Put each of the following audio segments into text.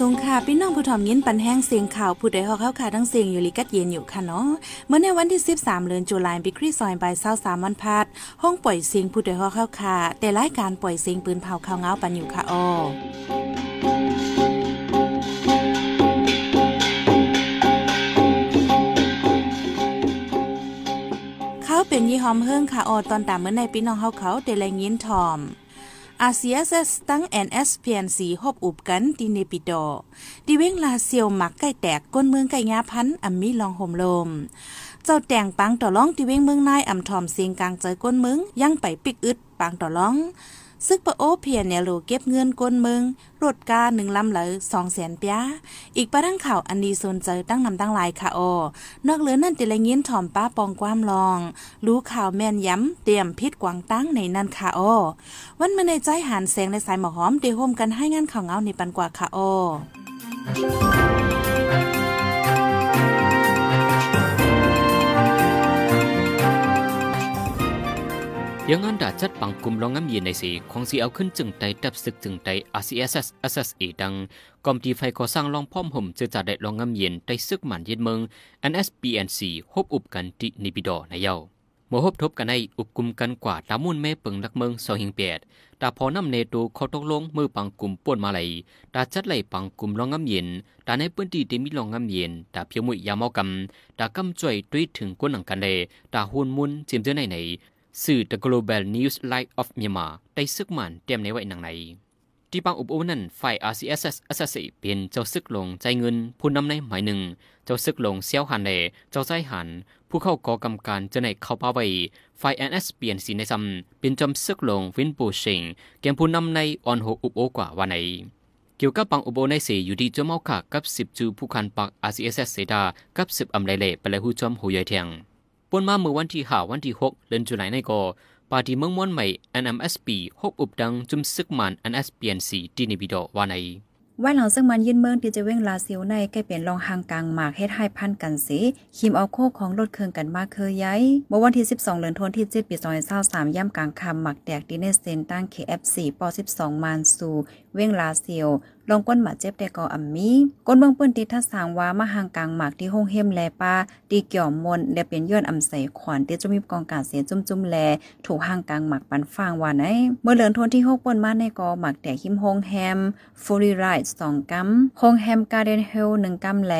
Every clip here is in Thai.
สงค่ะพี่น้องผู้ถ่อมยินปันแห้งเสียงข่าวผู้ใดฮอกเข้าค่ะทั้งเสียงอยู่ลิกัดเย็นอยู่ค่ะเนาะเมื่อในวันที่ 13เดือนตุลาคมปีคริสต์ศักราช23วันพัดห้องปล่อยเสียงผู้ใดฮอกเข้าค่ะแต่รายการปล่อยเสียงปืนเผาข่าวเงาปันอยู่ค่ะอ้อเขาเป็นยี่หอมเฮิงค่ะออตอนตามเมื่อในพี่น้องเขาเขาเดลยินทอม อาเซียเซสตั้ง NSPNC ฮบอุบกันดีเนปิดอดีเว้งลาเซียวหมักไก่แตกก้นเมืองไก่งาพันอัมมีลองห่มลม เจ้าแต่งปังต่อร้องดีเว้งเมืองนายอัมทอมเสียงกลางใจก้นเมืองยังไปปิกอึดปังต่อร้อง ซึกปะโอเพียนเนี่ยโลเก็บเงินก้นเมืองรถกาหนึ่งลำเหลยสองแสนเปียอีกประดังข่าวอันดีสนใจตั้งนำตั้งลายค่ะโอนอกเหลือนั่นติละเงี้นถ่อมป้าปองความลอง รู้ข่าวแม่นย้ำเตรียมพิษกวางตั้งในนั่นค่ะโอวันมาในใจหันแสงในสายหมอหอมเดโฮมกันให้งานข่าวเงาในปันกว่าค่ะโอ ยังงั้นดาจัดปังกลุ่มลองงำเย็นในสีของสีเอาขึ้นจึงไตดับศึกจึงไต RCSS SSA ดังกอมตีไฟก่อสร้างลองพ่อมห่มจะจัดได้ลองงำเย็นไตซึกหมันเย็นเมือง NSPNC ฮบอุบกันตินิบิดอในเยาเมื่อฮบทบกันในอุบกลุ่มกันกว่าตามุ่นแม่เปิงลักเมืองสองหิงเปียดตาพอนำเนตูเขาตกลงมือปังกลุ่มป่วนมาไหลตาจัดไหลปังกลุ่มลองงำเย็นตาในพื้นที่ที่มีลองงำเย็นตาเพียงมุยยามอกำตากำจ่วยด้วยถึงก้นหนังกันเลยตาหุ่นมุนจิมเจอในไหน สื่อ The Global News Light of Myanmar ได้ซึกมันเตรียมในไว้หนังไหนที่ปังอุบอุนั้นฝ่าย RCSS SSA เป็นเจ้าซึกลงใจเงิน ผู้นำในหมายหนึ่ง เจ้าซึกลงเซียวหันเลเจ้าใจหัน ผู้เข้าก่อกำการจะในเข้าป่าไว้ฝ่าย NS เปลี่ยนสีในซ้ำเป็นจอมซึกลงวินปูเชงเกมผู้นำในออนโฮอุบโอกว่าวันไหนเกี่ยวกับปังอุโบในเสอยู่ที่จอมเอาขากับสิบจูผู้คันปัก RCSS เสดากับสิบอำไลเล่ไปเลยหูจอมหูใหญ่เทียง ปนมาเมื่อวันที่ห้าวันที่หกเดือนจุลายในก็ปาร์ตี้เมืองม้วนใหม่ NMSP หกอุบดังจุมซึกมัน NSPNC ดีนิบิโดวาในว่าหลังซึ่งมันยืนเมืองที่จะเว้งลาเซียวในใกล้เป็นรองหางกลางหมากเฮ็ดให้พันกันสีคิมเอาโคของรถเครื่องกันมาเคยย้ายเมื่อวันที่ 12เดือนธันวาคม7ปี2023ย่ำกลางคำหมักแตกดีเนสเซนตั้ง KF4 ป12 มานสู่เว้งลาเซียว ลงก้นหมาเจ็บแต่ก็อ่ำมี ก้นเมืองปื้นติทัศสางว่ามาหางกลางหมากที่ห้องเฮมแลป้าตีเกี่ยวมนและเป็นย้อนอ่ำใสขวัญที่จะมีกองการเสียจุ่มจุ่มแล ถูกหางกลางหมากปันฟางว่าไหนเมื่อเลือนทนที่หกปนมาในกอหมักแต่หิมห้องแฮมฟูรีไรท์สองกัมห้องแฮมการ์เดนเฮลหนึ่งกัมแล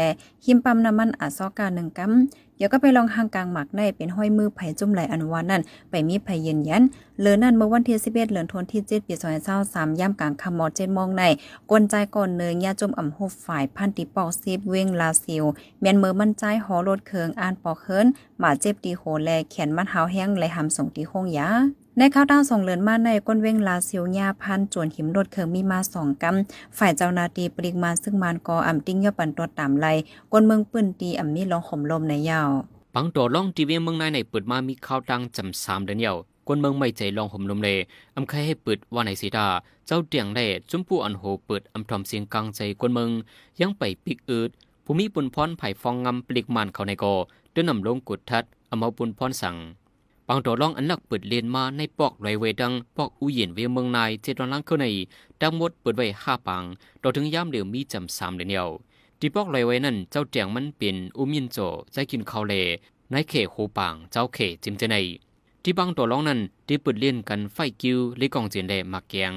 หิมปั๊มน้ำมันอาซอกาหนึ่งกัม เดี๋ยวก็ไปลองหางกลางหมักในเป็นห้อยมือไผ่จุ่มไหลอันวานนั่นไปมีไผ่เย็นยันเลือนั่นเมื่อวันที่11เดือนธันวาคมที่7ปี2023ย่ำกลางคำมอด7โมงในกวนใจก่อนเนือยาจุ่มอ่ำหุบฝ่ายพันติปอกซีบเวงลาซิลเมียนเมื่อมั่นใจหอรถเคืองอ่านปอกเฮิรนหมาเจ็บดีโหแลแขนมัดเฮาแห้งไหลหำส่งที่ห้องยา ในข้าวต้าส่งเลือนมาในก้นเว้งลาซิลยาพันจวนหิมรถเคืองมีมาสองกำฝ่ายเจ้านาตีปริมาซึ่งมานกออ่ำติ้งย่อปันตัวต่ำไลก้นเมืองปืนตีอ่ำมีลองข่มลมในยาวปังตัวล่องทีเวียเมืองในในเปิดมามีข่าวดังจำสามเดือนเดียวกวนเมืองไม่ใจลองห่มลมเลยอำใครให้เปิดว่าในสีดา เจ้าเตียงได้จุมผู้อันโหเปิดอำทอมเสียงกลางใจกวนเมือง ยังไปปิกอืดผู้มีปุนพรไผ่ฟองงำปลิกมันเขาในกอเดินนำลงกุดทัดอำเอาปุนพรสั่ง ปังตัวล่องอันนักเปิดเลียนมาในปอกไรเวดังปอกอุเย็นเวียเมืองนายเจดอนลังเข้าในดังหมดเปิดไว้ห้าปังต่อถึงย่ามเดียวมีจำสามเดียวที่ปอกไรเวนั่นเจ้าเตียงมันเป็นอุมินโจใจกินข้าวเลในเขหูปางเจ้าเขจิมเจในที่บางตัวร้องนั้นที่เปิดเลียนกันไฟกิวลิกองเจียนแดมักแกง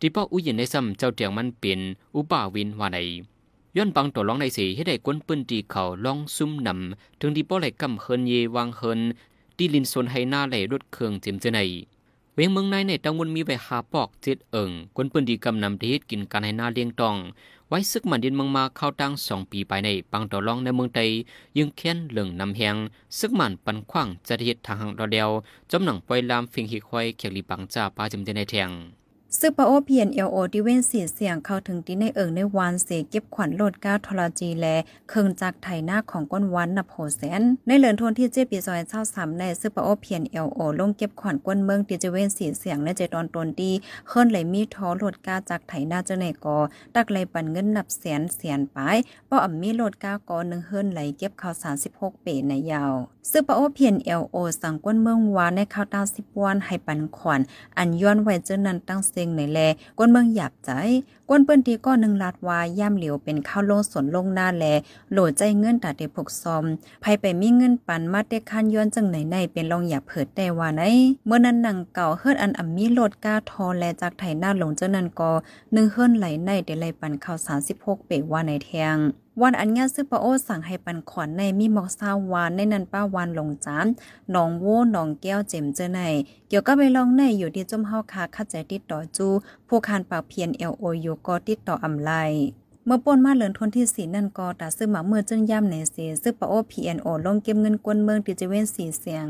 ที่ป้าอุ้ยในซ้ำเจ้าเตียงมันเป็นอุบาวินว่าในย้อนบางตัวร้องในสีให้ได้ก้นปืนตีเขาลองซุ่มนำถึงที่ป้อไหลกำเฮินเยวางเฮิน ที่ลินสนให้หน้าไหลรถเครื่องเจิมเจในเวงเมืองในในตังวนมีไว้หาปอกเจ็ดเอิงคนปืนดีกำนำที่กินการให้หน้าเลี้ยงตอง ไว้ซึกมันดินเมืองมาเข้าตั้งสองปีไปในปังต่อรองในเมืองไตยึงเค้นเหลืองนำแหงซึกมันปันขว้างจะเหตุทางหังรอเดียวจมหนังปล่อยลามฟิงหิควยเขียลีปังจ่าปาจมเจในแทง ซึ่งปาโอเพียนเอลโอที่เว้นสียเสียงเข้าถึงที่ในเอิงในวานเสเก็บขวัญโลดก้าทรจีแลเคิงจากไถหน้าของก้นวันนับโหแสน ในเหลือนทวนที่เจ็ดปีซอยเช้าสามในซึ่งปาโอเพียนเอลโอลงเก็บขวัญก้นเมืองที่จะเว้นสียเสียงในเจตอนตนดีเคินไหลมีท้อโลดก้าจากไถหน้าเจเนกอตักไหลปันเงินนับแสนแสนปลายป้ออ่ำมีโลดก้ากอหนึ่งเฮิรนไหลเก็บข่าวสารสิบหกเปในยาวซึ่งปาโอเพียนเอลโอสั่งก้นเมืองวานในข้าวตาสิบวันให้ปันขวัญอันย้อนไว้เจนั้นตั้งเสซ็งในแลกวนเมืองหยาบใจกวนเปิ้นตีก็หนึ่งลาดวาย่ามเหลียวเป็นข้าวลงสนลงหน้าแลโหลดใจเงินตาเดพกซอมไผไปมีเงินปันมาเตคันย้อนจังไหนในเป็นลองหยาบเผิดแต่ว่าไหนเมื่อนั้นหนังเก่าเฮิรอันอ่ำมีโหลดก้าทอแลจากไถหน้าหลงเจ้านั้นก็หนึ่งเฮิรนไหลในเดลัยปันข้าว36เปว่าในแทง วันอันญาซึปโอสั่งให้ปันขวัญในมีหมอกซาวานในนันป้าวานลงจานหนองโวหนองแก้วเจมเจอในเกี่ยวกับไปลองในอยู่ที่จมเฮาคาคัดใจติดต่อจูผู้คานปากเพียน LOU ก็ติดต่ออำไลเมื่อป่นมาเหลือนทนที่สีนั่นก็ตาซื้อหมาเมื่อจึงย่ำในเสียซื้อปะโอ PNO ลงเก็บเงินกวนเมืองติจเวนสีเสียง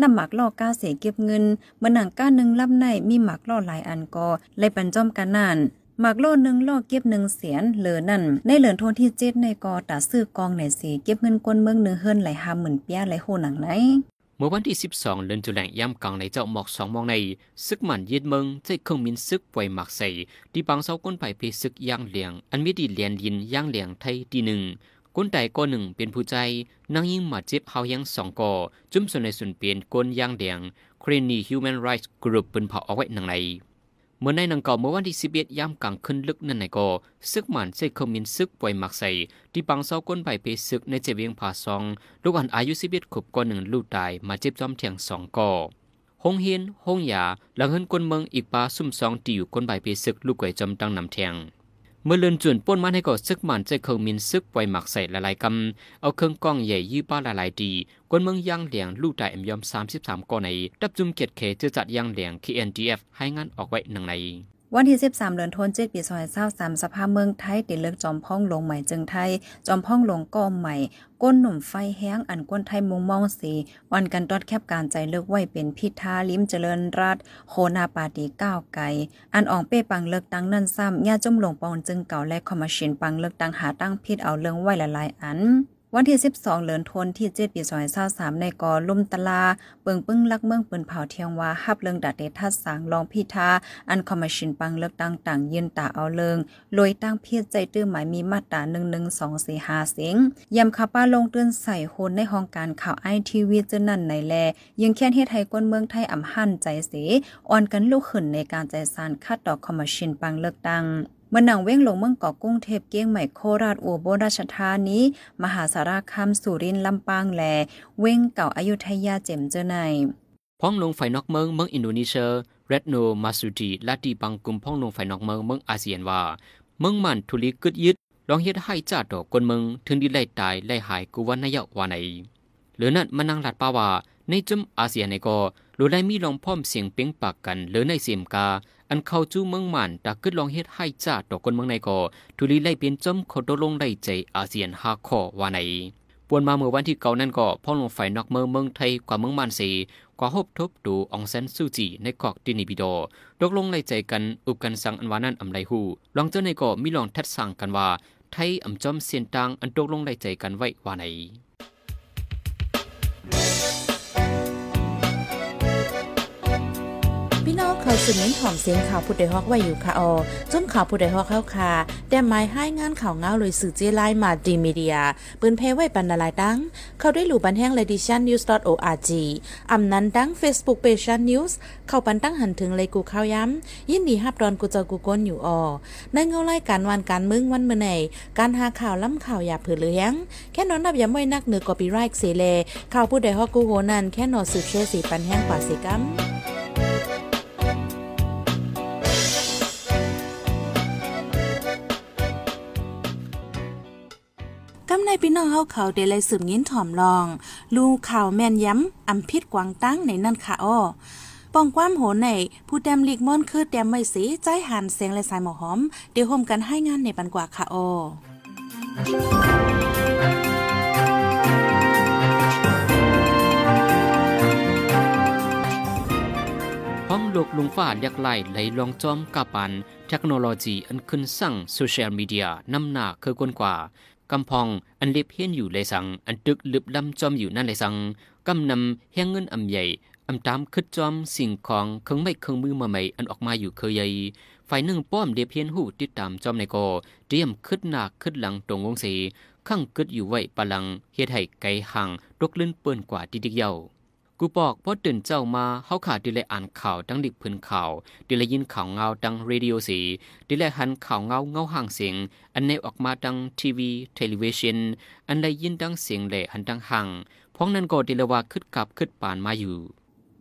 นำหมักล่อก้าเสียเก็บเงินเมื่อหนังก้าหนึ่งลับในมีหมักล่อหลายอันก็เลยปันจอมกันนั่น หมักโลหนึ่งล่อเก็บหนึ่งเสียนเหลือนั่น ในเหลือนทนที่เจ็ดในกอตาซื้อกองในสีเก็บเงินกวนเมืองหนึ่งเฮิรนไหลห้าหมื่นเปียไหลโหหนังไหนเมื่อวันที่ 12 เดือนตุลาคมยามกลางในเจ้าหมอกสองมองในซึกหมันย็ดเมืองใจเครื่องมินซึกปล่อยหมักใส่ที่บางเสาก้นไปเพซึกย่างเหลียง อันมีดีเลียนยินย่างเหลียงไทยที่หนึ่งก้นใดก้นหนึ่งเป็นผู้ใจนางยิงมาเจ็บเฮายังสองก่อจุ่มส่วนในส่วนเปลี่ยนก้นย่างเหลียง c r a n y Human Rights Group เป็นเผาเอาไว้หนังใน เมื่อในนังเก่าเมื่อวันที่สิบเอ็ดยามกลางคืนลึกนั่นในก็ซึกหมันเซคอมินซึกป่วยหมักใส่ที่ปังเศร้าก้นใบไปซึกในเจเวียงผาซองลูกอันอายุสิบเอ็ดขบก่อนหนึ่งลูกตายมาเจ็บจอมเทียงสองก่อหงเฮียนหงยาหลังเฮินกวนเมืองอีกปาซุ่มซองตีอยู่ก้นใบไปซึกลูกไก่จอมตั้งนำเทียง เมื่อเลือนจุนป้นมันให้ก่อซึกมันใจเคิงมินซึกไวหมักใส่หลายๆกำเอาเครื่องกล้องใหญ่ยี่ป้าหลายๆดีกวนเมืองย่างเหลียงลูกตายเอ็มยอม 33ก่อในดับจุมเกียรติเคจะจัดย่างเหลียง KNDF ให้งานออกไว้หนังใน วันที่ 13 เดือนธันวาคมปี2023สภาพเมืองไทยติดเลือกจอมพ่องลงใหม่จึงไทย จอมพ่องลงก้อใหม่ ก้นหนุ่มไฟแห้งอันก้นไทยมุงมองสีวันกันตอดแคบการใจเลือกไว้เป็นพิธาลิ้มเจริญรัฐโคนาปาตีก้าวไกอันอองเป้ปังเลือกตั้งนั่นซ้ำญาจมลงปอนจึงเก่าและคอมมิชชั่นปังเลือกตั้งหาตั้งพิษเอาเรื่องไว้หลายๆอัน วันที่ 12 เหลือนทนที่7ปี2023ในกอลุ่มตลา เปิงปึ้งลักเมืองปืนเผาเทียงว่าฮับเรื่องดัดเดทัดสางรองพิธาอันคอมมิชชั่นปังเลือกตั้งต่างยืนตาเอาเลิงลอยตั้งเพียรใจตื้อหมายมีมาตรา11245เสียงยำคาป้าลงเตือนใส่โคนในห้องการข่าวไอทีวีเจนั่นในแลยังแค่นเฮ็ดให้นเมืองไทยอ่ำหั่นใจเสีอ่อนกันลูกขึ้นในการใจสานคัดดอกคอมมิชชั่นปังเลือกตั้ง เมื่อนังเว้งลงเมืองเกาะกุ้งเทพเกี้ยงใหม่โคราชอุบลราชธานีมหาสารคามสุรินทร์ลำปางแล เว้งเก่าอายุทยาเจมเจอในพ้องลงไฟนอกเมืองเมืองอินโดนีเซียเรดโนมาสุดีลาตีปังกุมพ้องลงไฟนอกเมืองเมืองอาเซียนว่า เมืองมันทุลีกึดยึดลองเฮ็ดให้จ่าดอกกนเมืองถึงดีไล่ตายไล่หายกูวันนายะวาไหนหรือนั่นมานั่งลัดป่าว่าในจุมอาเซียนในก็รู้ได้มีลองพ่อมเสียงเปียงปากกันหรือในเสียมกา อันเข้าจู้เมืองมันตากึดลองเฮ็ดให้จ่าดอกกนเมืองในก็ทุลีไล่เปลี่ยนจมขาตกลงได้ใจอาเซียนหาข้อว่าไหนปวนมาเมื่อวันที่เก่านั่นก็พ่อลงไฟนอกเมืองเมืองไทยกว่าเมืองมันสีกว่าฮบทบดูองเซนซูจีในกอกตินิบิโดตกลงไล่ใจกันอุบกันสังอันวานั้นอำไลหูลองเจ้าในก็มีลองทัดสั่งกันว่าไทยอำจอมเสียนตังอันตกลงไล่ใจกันไว้ว่าไหน เขาสืบเน้นถ่อมเสียงข่าวผู้ใดฮอกไว้อยู่ค่ะออจนข่าวผู้ใดฮอกเข้าค่ะแต่หมายให้งานข่าวเงาเลยสื่อเจไลมาดีมีเดียปืนเพไว้ปันนาลายดัง เข้าได้หลู่บันแห้ง ledition news org อำนั้นดัง Facebook page news เข้าปันตั้งหันถึงเลยกูข้าวย้ำยินดีฮับดอนกูเจอกูก้นอยู่ออในเงาไล่การวันการมึงวันเมื่อไหนการหาข่าวล้ำข่าวอย่าเผือเลี้ยงแค่นอนนับย้ำไว้นักเหนือกอปีไรค์เสเลข่าวผู้ใดฮอกกูโหนันแค่นอสืบเชื่อสีปันแห้งกว่าสีกัม ในพี่น้องเฮาเขาเดเลยสืบยินถ่อมลอง ลูข่าวแม่นย้ำอำพิษกวางตั้งในนั่นค่ะอ้อป้องความโหนในผู้แดมลีกม่อนคือแดมไม่สีใจหันเสียงและสายหมอหอม เดี๋ยวโฮมกันให้งานในปันกว่าค่ะอ้อห้องโลกลุงฟ้าเรียกไล่ไหลลองจอมกับปัน เทคโนโลยีอันขึ้นสั่งโซเชียลมีเดียนำหน้าคือกวนกว่า กำพองอันเล็บเฮียนอยู่เลยสัง อันตึกลึบลำจอมอยู่นั่นเลยสังกำนำเฮียงเงินอำใหญ่อำตามคึดจอมสิ่งของเครื่องไม่เครื่องมือมาใหม่อันออกมาอยู่เคยใหญ่ฝ่ายหนึ่งป้อมเดียเพียนหูติดตามจอมในกอเตรียมคึดหน้าคึดหลังตรงวงสีข้างคึดอยู่ไว้ปลังเฮ็ดให้ไกลห่างตกลื่นเปิ้นกว่าดิดิกเยา กูบอกพอตื่นเจ้ามาเฮาขาดิเลยอ่านข่าวดังดิบพื้นข่าวดิเลยยินข่าวเงาดังเรดิโอสีดิเลยหันข่าวเงาเงาห่างเสียง อันในออกมาดังทีวีเทเวชันอันได้ยินดังเสียงแหล่หันดังห่างพ้องนั้นก็ดิเลยว่าคึดกับคึดปานมาอยู่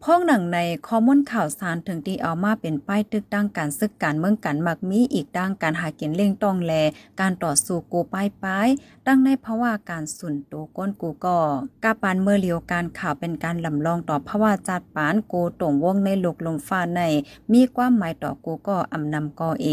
พ้องหนังในข้อมูลข่าวสารถึงที่เอามาเป็นป้ายตึกดังการซึกการเมืองกันมักมีอีกดังการหาเกียนเล่งต้องแล การต่อสู้กูป้ายป้ายดังในภาวะการสุนโตก้นกูก็กาปานเมื่อเลียวการข่าวเป็นการลำลองต่อภาวะจัดปานกูตรงวงในโลกลมฟ้าใน มีความหมายต่อกูก็ออำนำก็เอ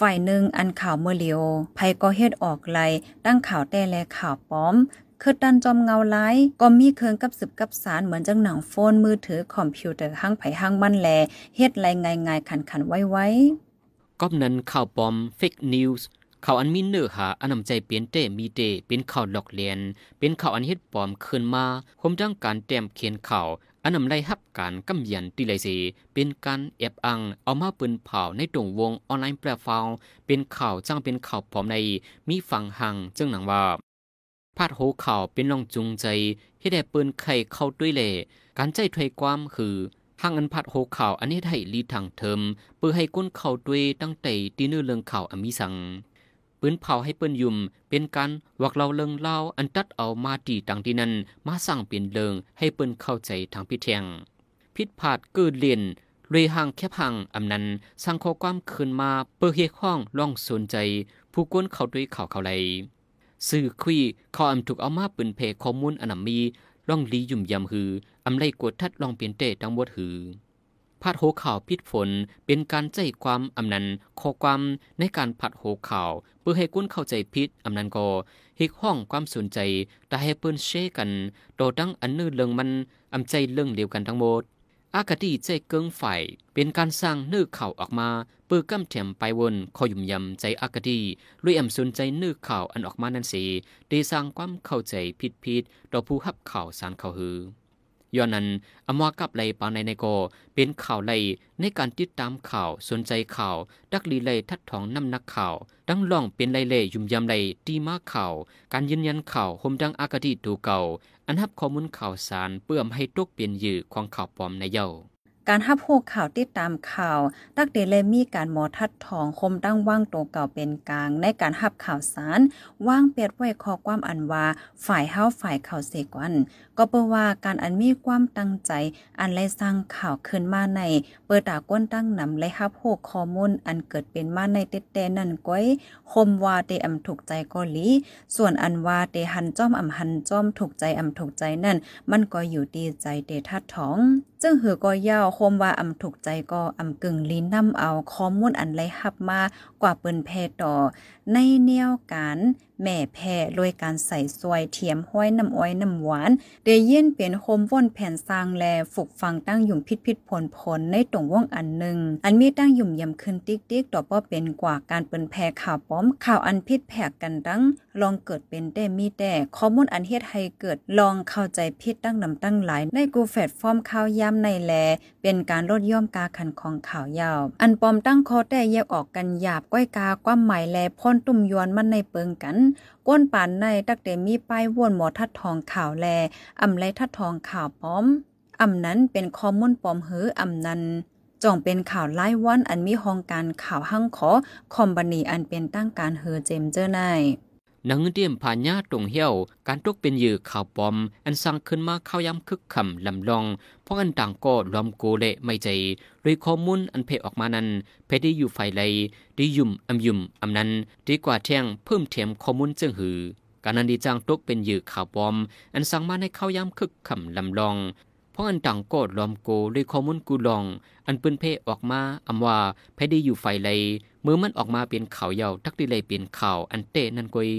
ฝ่ายหนึ่งอันข่าวเมื่อเลียวไผก็เฮ็ดออกไลตั้งข่าวแต่แลข่าวป้อม คือดันจอมเงาไล้ก็มีเครื่องกับสืบกับสารเหมือนจังหนังโฟนมือถือคอมพิวเตอร์ห้างไผห้างมันแลเฮ็ดไรง่ายๆขันๆไว้ๆก็นั้นข่าวปลอมเฟกนิวส์ข่าวอันมีเนื้อหาอันนำใจเปลี่ยนเตมีเตเป็นข่าวหลอกเลียน เป็นข่าวอันเฮ็ดปลอมขึ้นมาคมจังการแต้มเขียนข่าวอันนำไล่ฮับการกำยันตีไลเสเป็นการแอบอังเอามาปืนเผาในตรงวงออนไลน์แปลฟาวเป็นข่าวจังเป็นข่าวปลอมในมีฝั่งหังจึงหนังว่า พาดโหข่าวเป็นน้องจุงใจเฮ็ดให้ปืนไข่เข้าด้วยเล่การใจถวยความคือห้างอันพัดโหข่าวอันนี้ให้ลีทางเทิมเพื่อให้ก้นเข้าด้วยตั้งแต่ตีนื้อเรื่องข่าวอมีสังปืนเผาให้เปิ้นยุ่มเป็นการวักเราเลิงเล่าอันตัดเอามาตีต่างที่นั้นมาสร้างเปลี่ยนเลิงให้เปิ้นเข้าใจทางพิเทียงพิษพาดเกิดเลียนเลยห่างแคบห่างอำนั้นสร้างข้อความคืนมาเปิดเฮข้องล่องสนใจ ผู้ก้นเข้าด้วยข่าวเขาไล สื่อคุยขาอำถูกเอามาปืนเพข้อมูลอันมีล่องลียุ่มยำหืออำไลกดทัดลองเปลี่ยนเตทั้งหมดหือพัดโหข่าวพิษฝนเป็นการใจความอำนันข้อความในการพัดโหข่าวเพื่อให้กุ้นเข้าใจพิษอำนันก็ฮิกห้องความสนใจแต่ให้เปิ้นเชกันโตดังอันนื้อเรื่องมันอำใจเรื่องเดียวกันทั้งหมด อากาดีใจเกิงฝ่ายเป็นการสร้างนื้อเข่าออกมา เปื้อกำแถมไปวนคอยุ่มยำใจอากาดีลุยแอมสนใจนื้อข่าวอันออกมานั่นสีได้สร้างความเข้าใจผิดผิดต่อผู้ฮับข่าวสารเขาหือ ย้อนนั้นอมวกับไลปาในในโกเป็นข่าวไลในการติดตามข่าวสนใจข่าว ดักลีไลทัดทองน้ำนักข่าว ดังล่องเป็นไลเล่ยุ่มยำไลตีมาข่าว การยืนยันข่าวหมดังอากาดีดูเก่า อันฮับข้อมูลข่าวสารเพื่อให้ตกเปลี่ยนยือของข่าวปลอมในเย้า การฮับโหข่าวติดตามข่าว ตักเดเลมีการหมอทัดทองคมตั้งว่างโตเก่าเป็นกลาง ในการฮับข่าวสารว่างเปียดไว้ขอความอันว่าฝ่ายเฮาฝ่ายข่าวเสกวัน ก็เปว่าการอันมีความตั้งใจ อันไลสร้างข่าวขึ้นมาใน เปิดตาก้นตั้งนำและฮับโหข้อมูลอันเกิดเป็นมาในเต็ดแต่นั่นก้อยคมว่าเตอำถูกใจก็ลีส่วนอันว่าเตหันจ้อมอำหันจ้อมถูกใจอำถูกใจนั่น มันก็อยู่ดีใจเตทัดท้อง จึงหือก็ยาวคมว่าอำถูกใจก็อำกึ่งลิ้นนำเอาข้อมูลอันไรหับมากว่าเปิ้นแพต่อในแนวการแม่แพ่โดยการใส่ซวยเทียมห้อยน้ำอ้อยน้ำหวานเดยินเป็นโคมว่นแผ่นสร้างแลฝึกฟังตั้งยุ่มพิษพิษผลผลในตรงว่องอันหนึ่งอันมีตั้งยุ่มยำขึ้นติ๊กติ๊กต่อป้อเป็นกว่าการเปินแพ่ข่าวป้อมข่าวอันพิษแผกกันดังลองเกิดเป็นแต่มีแต่ข้อมูลอันเฮ็ดให้เกิดลองเข้าใจพิษตั้งนำตั้งหลาย ในกูแฟดฟอร์มข่าวย่ำในแล เป็นการลดย่อมกาขันของข่าวยาว อันปอมตั้งคอแต่แยกออกกันหยาบก้อยกาความหมายแลพ่นตุ่มยวนมันในเปิงกัน ก้นปานในตักเดมีป้ายวนหมอทัดทองข่าวแลอำไรทัดทองข่าวป้อมอำนั้นเป็นคอมอนปอมเหืออำนั้นจ่องเป็นข่าวไล่วันอันมีห้องการข่าวหั่งขอคอมบันีอันเป็นตั้งการเฮอเจมเจอร์ไน นังเดียมผ่านญาตรงเหี่ยว การตกเป็นยือข่าวปอม อันสร้างขึ้นมาเข้าย้ำคึกคำลำลอง เพราะอันต่างก็ล้อมโกเละไม่ใจโดยข้อมูลอันเพออกมานั้น เพได้อยู่ไฟไลดียุ่มอำยุ่มอำนั้น ดีกว่าแท่งเพิ่มเทียมข้อมูลจึงหือ การนันดีจางตกเป็นยือข่าวปอม อันสร้างมาในเข้าย้ำคึกคำลำลอง พราะอันต่างก็ล้อมโกด้วยข้อมูลกูลอง อันปิ้นเพออกมาอำว่าเพได้อยู่ไฟไลเมื่อมันออกมาเป็นข่าวเยาทักดีเลยเป็นข่าวอันเตนั่นกวย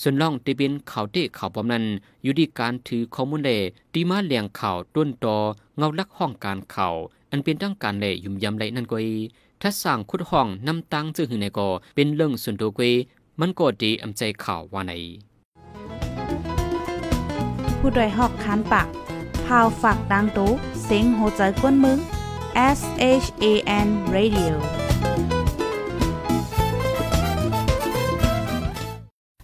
ส่วนล่องตีเป็นข่าวเตะข่าวปอมนั้น อยู่ที่การถือข้อมูลเล่ตีมาเลียงข่าวต้นตอเงาลักห้องการข่าวอันเป็นตั้งการเล่ยุ่มยำไลนั่นก็อีถ้าสั่งคุดห้องนำตังจึงหือในก็เป็นเรื่องส่วนตัวกวยมันก็ดีอำใจข่าวว่าไหนผู้โดยหอกคันปาก พาวฝากดังตู้เซ็งโหใจกวนมึง S H A N Radio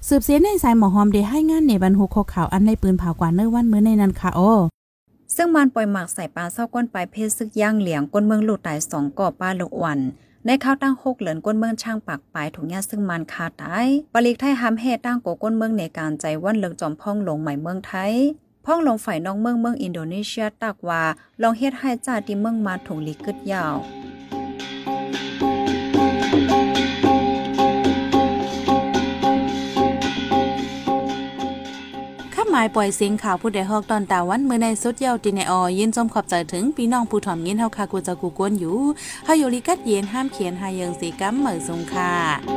สืบเสียในสายหมอหอมเดให้งานในบรรหุกข่าวอันในปืนเผากว่าเนื้อวันเมื่อในนั้นค่ะโอซึ่งมันปล่อยหมากใส่ปลาเศร้าก้นไปเพศซึกย่างเหลียงก้นเมืองหลุดตายสองก่อป้าลูกวันในข้าวตั้งหกเหลินก้นเมืองช่างปากปลายถุงยาซึ่งมันคาตายปลิกไทยหำเฮตั้งโกก้นเมืองในการใจวันเลิกจอมพ่องลงใหม่เมืองไทย พ่องลงฝ่ายน้องเมืองเมืองอินโดนีเซียตากว่า ลองเฮ็ดให้จ่าที่เมืองมาถุงลีกึดยาวข้าหมายปล่อยเสียงข่าวผู้ใดฮอกตอนตาวันเมื่อในสุดเยาวตินในออยินจมขอบใจถึงพี่น้องผู้ถ่อมยินเฮาคากูจะกูกวนอยู่เฮาอยู่ลิกัดเย็นห้ามเขียนหายังสีกัมเหมือสงค่ะ